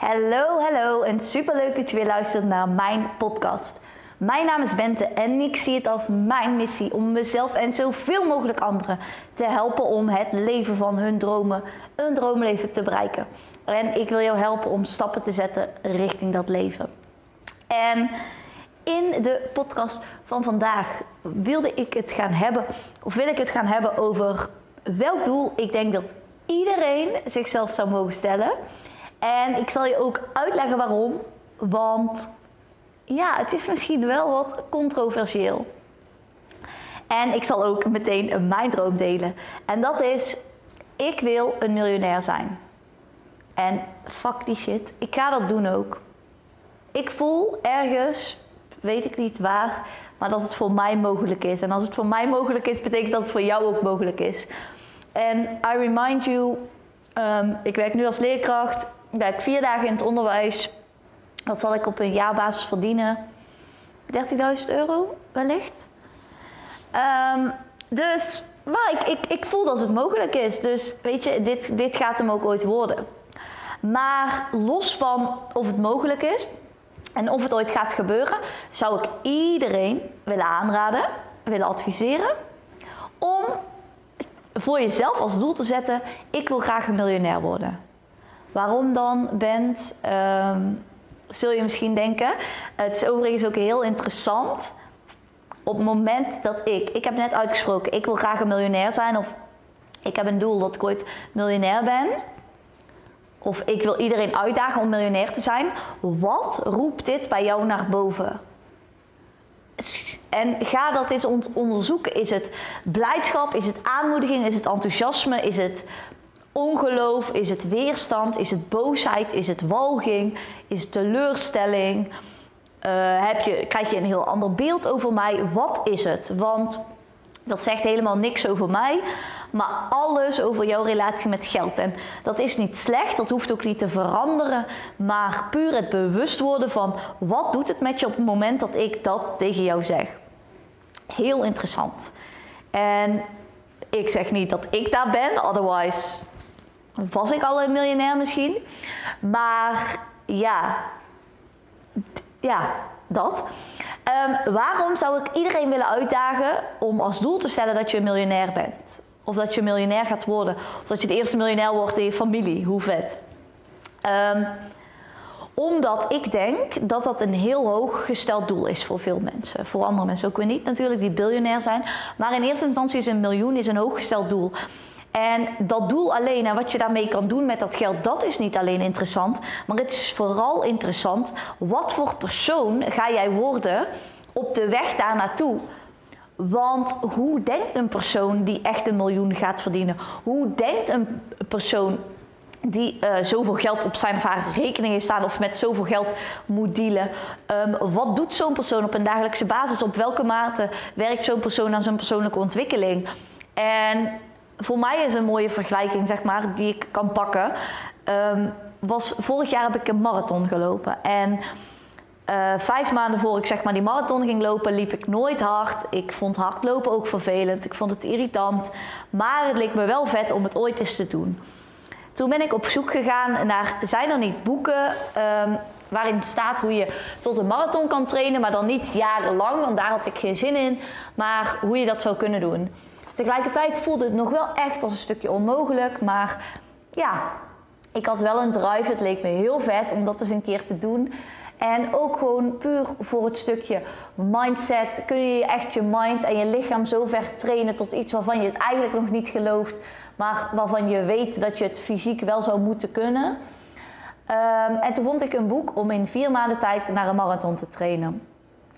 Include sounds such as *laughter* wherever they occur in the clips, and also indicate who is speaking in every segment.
Speaker 1: Hallo, hallo en superleuk dat je weer luistert naar mijn podcast. Mijn naam is Bente en ik zie het als mijn missie om mezelf en zoveel mogelijk anderen te helpen om het leven van hun dromen, een droomleven te bereiken. En ik wil jou helpen om stappen te zetten richting dat leven. En in de podcast van vandaag wilde ik het gaan hebben, of wil ik het gaan hebben over welk doel ik denk dat iedereen zichzelf zou mogen stellen. En ik zal je ook uitleggen waarom. Want ja, het is misschien wel wat controversieel. En ik zal ook meteen mijn droom delen. En dat is, ik wil een miljonair zijn. En fuck die shit, ik ga dat doen ook. Ik voel ergens, weet ik niet waar, maar dat het voor mij mogelijk is. En als het voor mij mogelijk is, betekent dat het voor jou ook mogelijk is. En I remind you, um, ik werk nu als leerkracht, werk vier dagen in het onderwijs. Dat zal ik op een jaarbasis verdienen. 30.000 euro wellicht. Um, dus maar ik, ik, ik voel dat het mogelijk is. Dus weet je, dit, dit gaat hem ook ooit worden. Maar los van of het mogelijk is en of het ooit gaat gebeuren, zou ik iedereen willen aanraden, willen adviseren om voor jezelf als doel te zetten: ik wil graag een miljonair worden. Waarom dan bent, um, zul je misschien denken. Het is overigens ook heel interessant. Op het moment dat ik, ik heb net uitgesproken, ik wil graag een miljonair zijn of ik heb een doel dat ik ooit miljonair ben. Of ik wil iedereen uitdagen om miljonair te zijn. Wat roept dit bij jou naar boven? En ga dat eens onderzoeken. Is het blijdschap? Is het aanmoediging? Is het enthousiasme? Is het ongeloof? Is het weerstand? Is het boosheid? Is het walging? Is het teleurstelling? Uh, heb je, krijg je een heel ander beeld over mij? Wat is het? Want dat zegt helemaal niks over mij, maar alles over jouw relatie met geld. En dat is niet slecht, dat hoeft ook niet te veranderen, maar puur het bewust worden van wat doet het met je op het moment dat ik dat tegen jou zeg. Heel interessant. En ik zeg niet dat ik daar ben, otherwise was ik al een miljonair misschien. Maar ja, ja, dat. Um, waarom zou ik iedereen willen uitdagen om als doel te stellen dat je een miljonair bent? Of dat je miljonair gaat worden? Of dat je de eerste miljonair wordt in je familie? Hoe vet. Um, omdat ik denk dat dat een heel hoog gesteld doel is voor veel mensen. Voor andere mensen ook weer niet natuurlijk, die biljonair zijn. Maar in eerste instantie is een miljoen is een hooggesteld doel. En dat doel alleen en wat je daarmee kan doen met dat geld, dat is niet alleen interessant. Maar het is vooral interessant, wat voor persoon ga jij worden op de weg daar naartoe? Want hoe denkt een persoon die echt een miljoen gaat verdienen? Hoe denkt een persoon die uh, zoveel geld op zijn of haar rekening heeft staan of met zoveel geld moet dealen. Um, wat doet zo'n persoon op een dagelijkse basis? Op welke mate werkt zo'n persoon aan zijn persoonlijke ontwikkeling? En voor mij is een mooie vergelijking, zeg maar, die ik kan pakken. Um, was vorig jaar heb ik een marathon gelopen. En uh, vijf maanden voor ik zeg maar die marathon ging lopen, liep ik nooit hard. Ik vond hardlopen ook vervelend. Ik vond het irritant. Maar het leek me wel vet om het ooit eens te doen. Toen ben ik op zoek gegaan naar, zijn er niet boeken um, waarin staat hoe je tot een marathon kan trainen, maar dan niet jarenlang, want daar had ik geen zin in, maar hoe je dat zou kunnen doen. Tegelijkertijd voelde het nog wel echt als een stukje onmogelijk, maar ja, ik had wel een drive. Het leek me heel vet om dat eens een keer te doen. En ook gewoon puur voor het stukje mindset. Kun je echt je mind en je lichaam zo ver trainen tot iets waarvan je het eigenlijk nog niet gelooft, maar waarvan je weet dat je het fysiek wel zou moeten kunnen. Um, en toen vond ik een boek om in vier maanden tijd naar een marathon te trainen.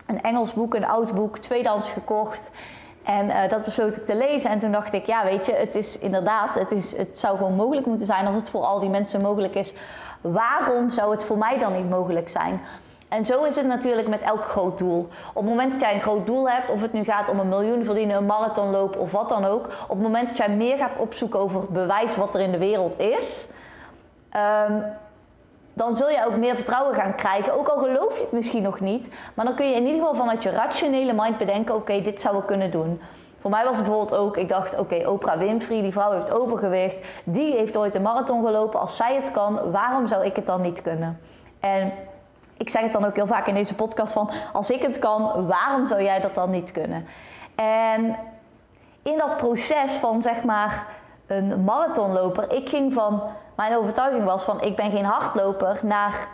Speaker 1: Een Engels boek, een oud boek, tweedehands gekocht. En uh, dat besloot ik te lezen. En toen dacht ik, ja, weet je, het is inderdaad, het, is, het zou gewoon mogelijk moeten zijn als het voor al die mensen mogelijk is. Waarom zou het voor mij dan niet mogelijk zijn? En zo is het natuurlijk met elk groot doel. Op het moment dat jij een groot doel hebt, of het nu gaat om een miljoen verdienen, een marathon lopen of wat dan ook, op het moment dat jij meer gaat opzoeken over bewijs wat er in de wereld is, um, dan zul je ook meer vertrouwen gaan krijgen. Ook al geloof je het misschien nog niet, maar dan kun je in ieder geval vanuit je rationele mind bedenken: oké, dit zou ik kunnen doen. Voor mij was het bijvoorbeeld ook, ik dacht, oké, Oprah Winfrey, die vrouw heeft overgewicht, die heeft ooit een marathon gelopen. Als zij het kan, waarom zou ik het dan niet kunnen? En ik zeg het dan ook heel vaak in deze podcast van, als ik het kan, waarom zou jij dat dan niet kunnen? En in dat proces van zeg maar een marathonloper, ik ging van, mijn overtuiging was van, ik ben geen hardloper, naar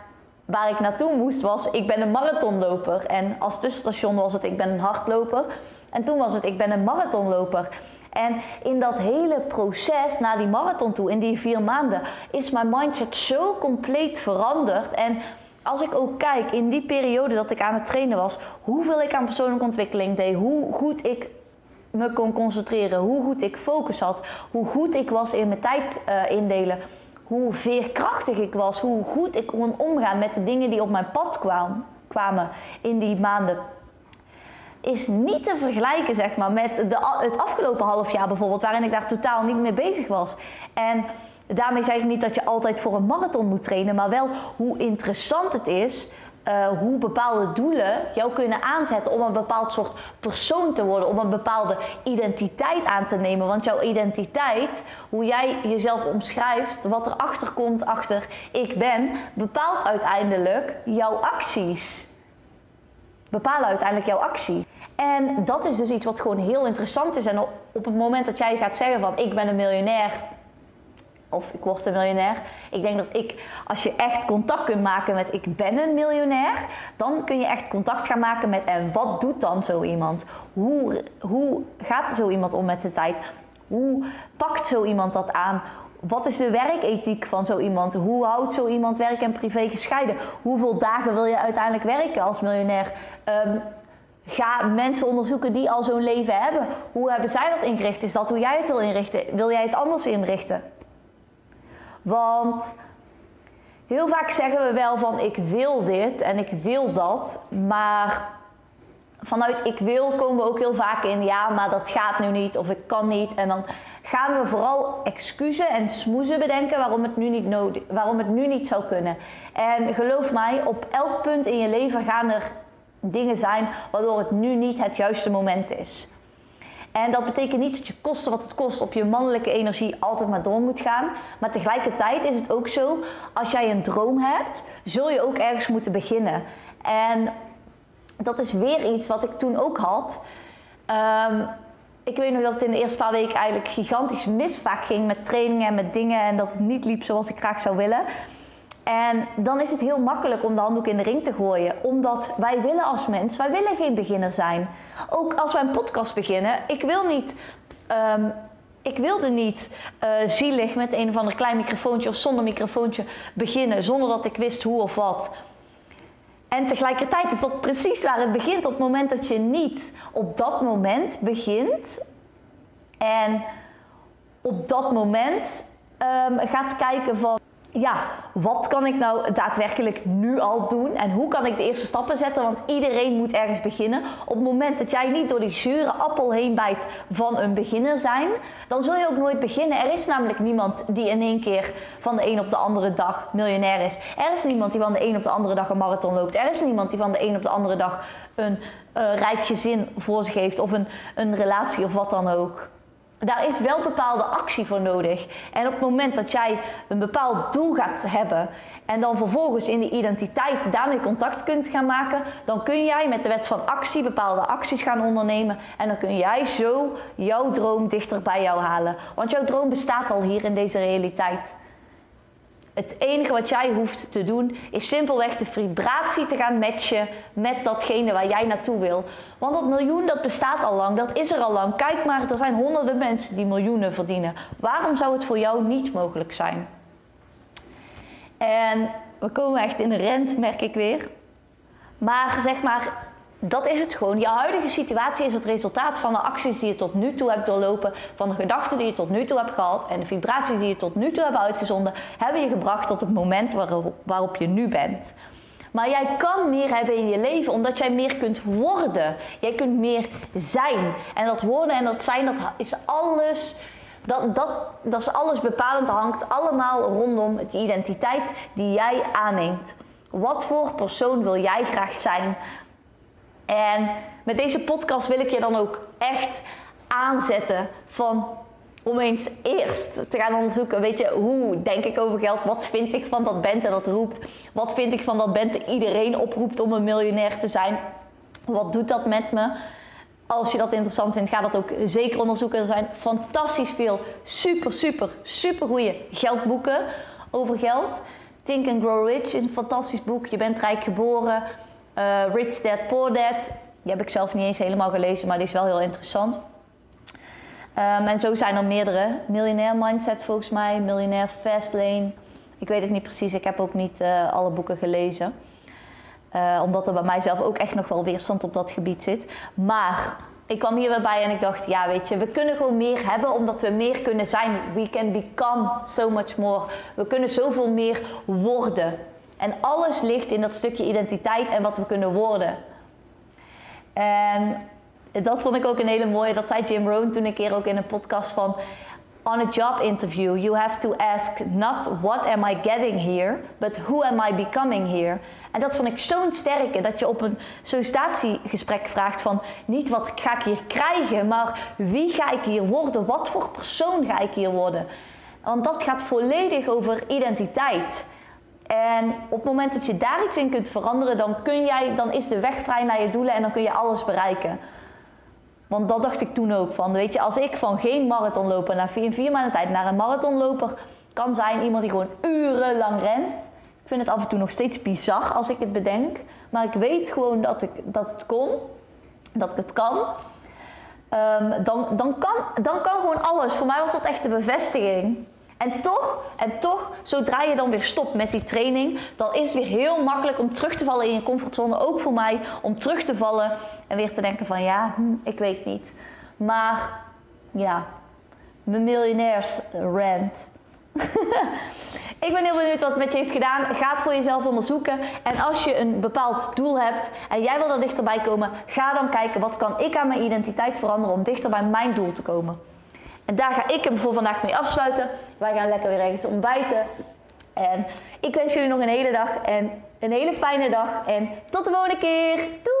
Speaker 1: waar ik naartoe moest was, ik ben een marathonloper. En als tussenstation was het, ik ben een hardloper. En toen was het, ik ben een marathonloper. En in dat hele proces naar die marathon toe, in die vier maanden, is mijn mindset zo compleet veranderd. En als ik ook kijk in die periode dat ik aan het trainen was, hoeveel ik aan persoonlijke ontwikkeling deed, hoe goed ik me kon concentreren, hoe goed ik focus had, hoe goed ik was in mijn tijd uh, indelen, hoe veerkrachtig ik was, hoe goed ik kon omgaan met de dingen die op mijn pad kwamen in die maanden is niet te vergelijken zeg maar, met de, het afgelopen half jaar bijvoorbeeld, waarin ik daar totaal niet mee bezig was. En daarmee zeg ik niet dat je altijd voor een marathon moet trainen, maar wel hoe interessant het is. Uh, hoe bepaalde doelen jou kunnen aanzetten om een bepaald soort persoon te worden, om een bepaalde identiteit aan te nemen. Want jouw identiteit, hoe jij jezelf omschrijft, wat er achter komt achter ik ben, bepaalt uiteindelijk jouw acties bepalen uiteindelijk jouw actie. En dat is dus iets wat gewoon heel interessant is. En op het moment dat jij gaat zeggen van ik ben een miljonair of ik word een miljonair. Ik denk dat ik, als je echt contact kunt maken met ik ben een miljonair, dan kun je echt contact gaan maken met en wat doet dan zo iemand? Hoe, hoe gaat zo iemand om met zijn tijd? Hoe pakt zo iemand dat aan? Wat is de werkethiek van zo iemand? Hoe houdt zo iemand werk en privé gescheiden? Hoeveel dagen wil je uiteindelijk werken als miljonair? Ehm, ga mensen onderzoeken die al zo'n leven hebben. Hoe hebben zij dat ingericht? Is dat hoe jij het wil inrichten? Wil jij het anders inrichten? Want heel vaak zeggen we wel van ik wil dit en ik wil dat, maar vanuit ik wil komen we ook heel vaak in ja, maar dat gaat nu niet of ik kan niet. En dan gaan we vooral excuses en smoezen bedenken waarom het nu niet, nodig, waarom het nu niet zou kunnen. En geloof mij, op elk punt in je leven gaan er dingen zijn waardoor het nu niet het juiste moment is. En dat betekent niet dat je koste wat het kost op je mannelijke energie altijd maar door moet gaan. Maar tegelijkertijd is het ook zo, als jij een droom hebt, zul je ook ergens moeten beginnen. En dat is weer iets wat ik toen ook had. Um, ik weet nog dat het in de eerste paar weken eigenlijk gigantisch misvaak ging met trainingen en met dingen en dat het niet liep zoals ik graag zou willen. En dan is het heel makkelijk om de handdoek in de ring te gooien. Omdat wij willen als mens, wij willen geen beginner zijn. Ook als wij een podcast beginnen, ik wil niet... Um, ik wilde niet uh, zielig met een of ander klein microfoontje of zonder microfoontje beginnen, zonder dat ik wist hoe of wat. En tegelijkertijd is dat precies waar het begint. Op het moment dat je niet op dat moment begint en op dat moment um, gaat kijken van ja, wat kan ik nou daadwerkelijk nu al doen en hoe kan ik de eerste stappen zetten? Want iedereen moet ergens beginnen. Op het moment dat jij niet door die zure appel heen bijt van een beginner zijn, dan zul je ook nooit beginnen. Er is namelijk niemand die in één keer van de een op de andere dag miljonair is. Er is niemand die van de een op de andere dag een marathon loopt. Er is niemand die van de een op de andere dag een uh, rijk gezin voor zich heeft of een, een relatie of wat dan ook. Daar is wel bepaalde actie voor nodig. En op het moment dat jij een bepaald doel gaat hebben en dan vervolgens in de identiteit daarmee contact kunt gaan maken, dan kun jij met de wet van actie bepaalde acties gaan ondernemen en dan kun jij zo jouw droom dichter bij jou halen. Want jouw droom bestaat al hier in deze realiteit. Het enige wat jij hoeft te doen is simpelweg de vibratie te gaan matchen met datgene waar jij naartoe wil. Want dat miljoen dat bestaat al lang, dat is er al lang. Kijk maar, er zijn honderden mensen die miljoenen verdienen. Waarom zou het voor jou niet mogelijk zijn? En we komen echt in de rent, merk ik weer. Maar zeg maar, dat is het gewoon. Je huidige situatie is het resultaat van de acties die je tot nu toe hebt doorlopen, van de gedachten die je tot nu toe hebt gehad en de vibraties die je tot nu toe hebt uitgezonden, hebben je gebracht tot het moment waarop je nu bent. Maar jij kan meer hebben in je leven omdat jij meer kunt worden. Jij kunt meer zijn. En dat worden en dat zijn, dat is alles. Dat, dat, dat is alles bepalend. Dat hangt allemaal rondom de identiteit die jij aanneemt. Wat voor persoon wil jij graag zijn? En met deze podcast wil ik je dan ook echt aanzetten van om eens eerst te gaan onderzoeken, weet je, hoe denk ik over geld? Wat vind ik van dat Bente dat roept? Wat vind ik van dat Bente iedereen oproept om een miljonair te zijn? Wat doet dat met me? Als je dat interessant vindt, ga dat ook zeker onderzoeken. Er zijn fantastisch veel super, super, super goede geldboeken over geld. Think and Grow Rich is een fantastisch boek. Je bent rijk geboren. Uh, Rich Dad Poor Dad. Die heb ik zelf niet eens helemaal gelezen, maar die is wel heel interessant. Um, en zo zijn er meerdere. Miljonair Mindset volgens mij, Miljonair Fastlane. Ik weet het niet precies, ik heb ook niet uh, alle boeken gelezen. Uh, omdat er bij mijzelf ook echt nog wel weerstand op dat gebied zit. Maar ik kwam hier weer bij en ik dacht, ja weet je, we kunnen gewoon meer hebben omdat we meer kunnen zijn. We can become so much more. We kunnen zoveel meer worden. En alles ligt in dat stukje identiteit en wat we kunnen worden. En dat vond ik ook een hele mooie. Dat zei Jim Rohn toen een keer ook in een podcast van... On a job interview, you have to ask not what am I getting here, but who am I becoming here. En dat vond ik zo'n sterke, dat je op een sollicitatiegesprek vraagt van niet wat ga ik hier krijgen, maar wie ga ik hier worden, wat voor persoon ga ik hier worden. Want dat gaat volledig over identiteit. En op het moment dat je daar iets in kunt veranderen, dan, kun jij, dan is de weg vrij naar je doelen en dan kun je alles bereiken. Want dat dacht ik toen ook van, weet je, als ik van geen marathonloper naar vier, maanden tijd naar een marathonloper kan zijn, iemand die gewoon urenlang rent. Ik vind het af en toe nog steeds bizar als ik het bedenk. Maar ik weet gewoon dat, ik, dat het kon, dat ik het kan. Um, dan, dan, kan dan kan gewoon alles. Voor mij was dat echt de bevestiging. En toch, en toch, zodra je dan weer stopt met die training, dan is het weer heel makkelijk om terug te vallen in je comfortzone. Ook voor mij, om terug te vallen en weer te denken van ja, hm, ik weet niet. Maar ja, mijn miljonairs rant. *laughs* ik ben heel benieuwd wat het met je heeft gedaan. Ga het voor jezelf onderzoeken. En als je een bepaald doel hebt en jij wil er dichterbij komen, ga dan kijken wat kan ik aan mijn identiteit veranderen om dichter bij mijn doel te komen. En daar ga ik hem voor vandaag mee afsluiten. Wij gaan lekker weer ergens ontbijten. En ik wens jullie nog een hele dag en een hele fijne dag. En tot de volgende keer. Doei!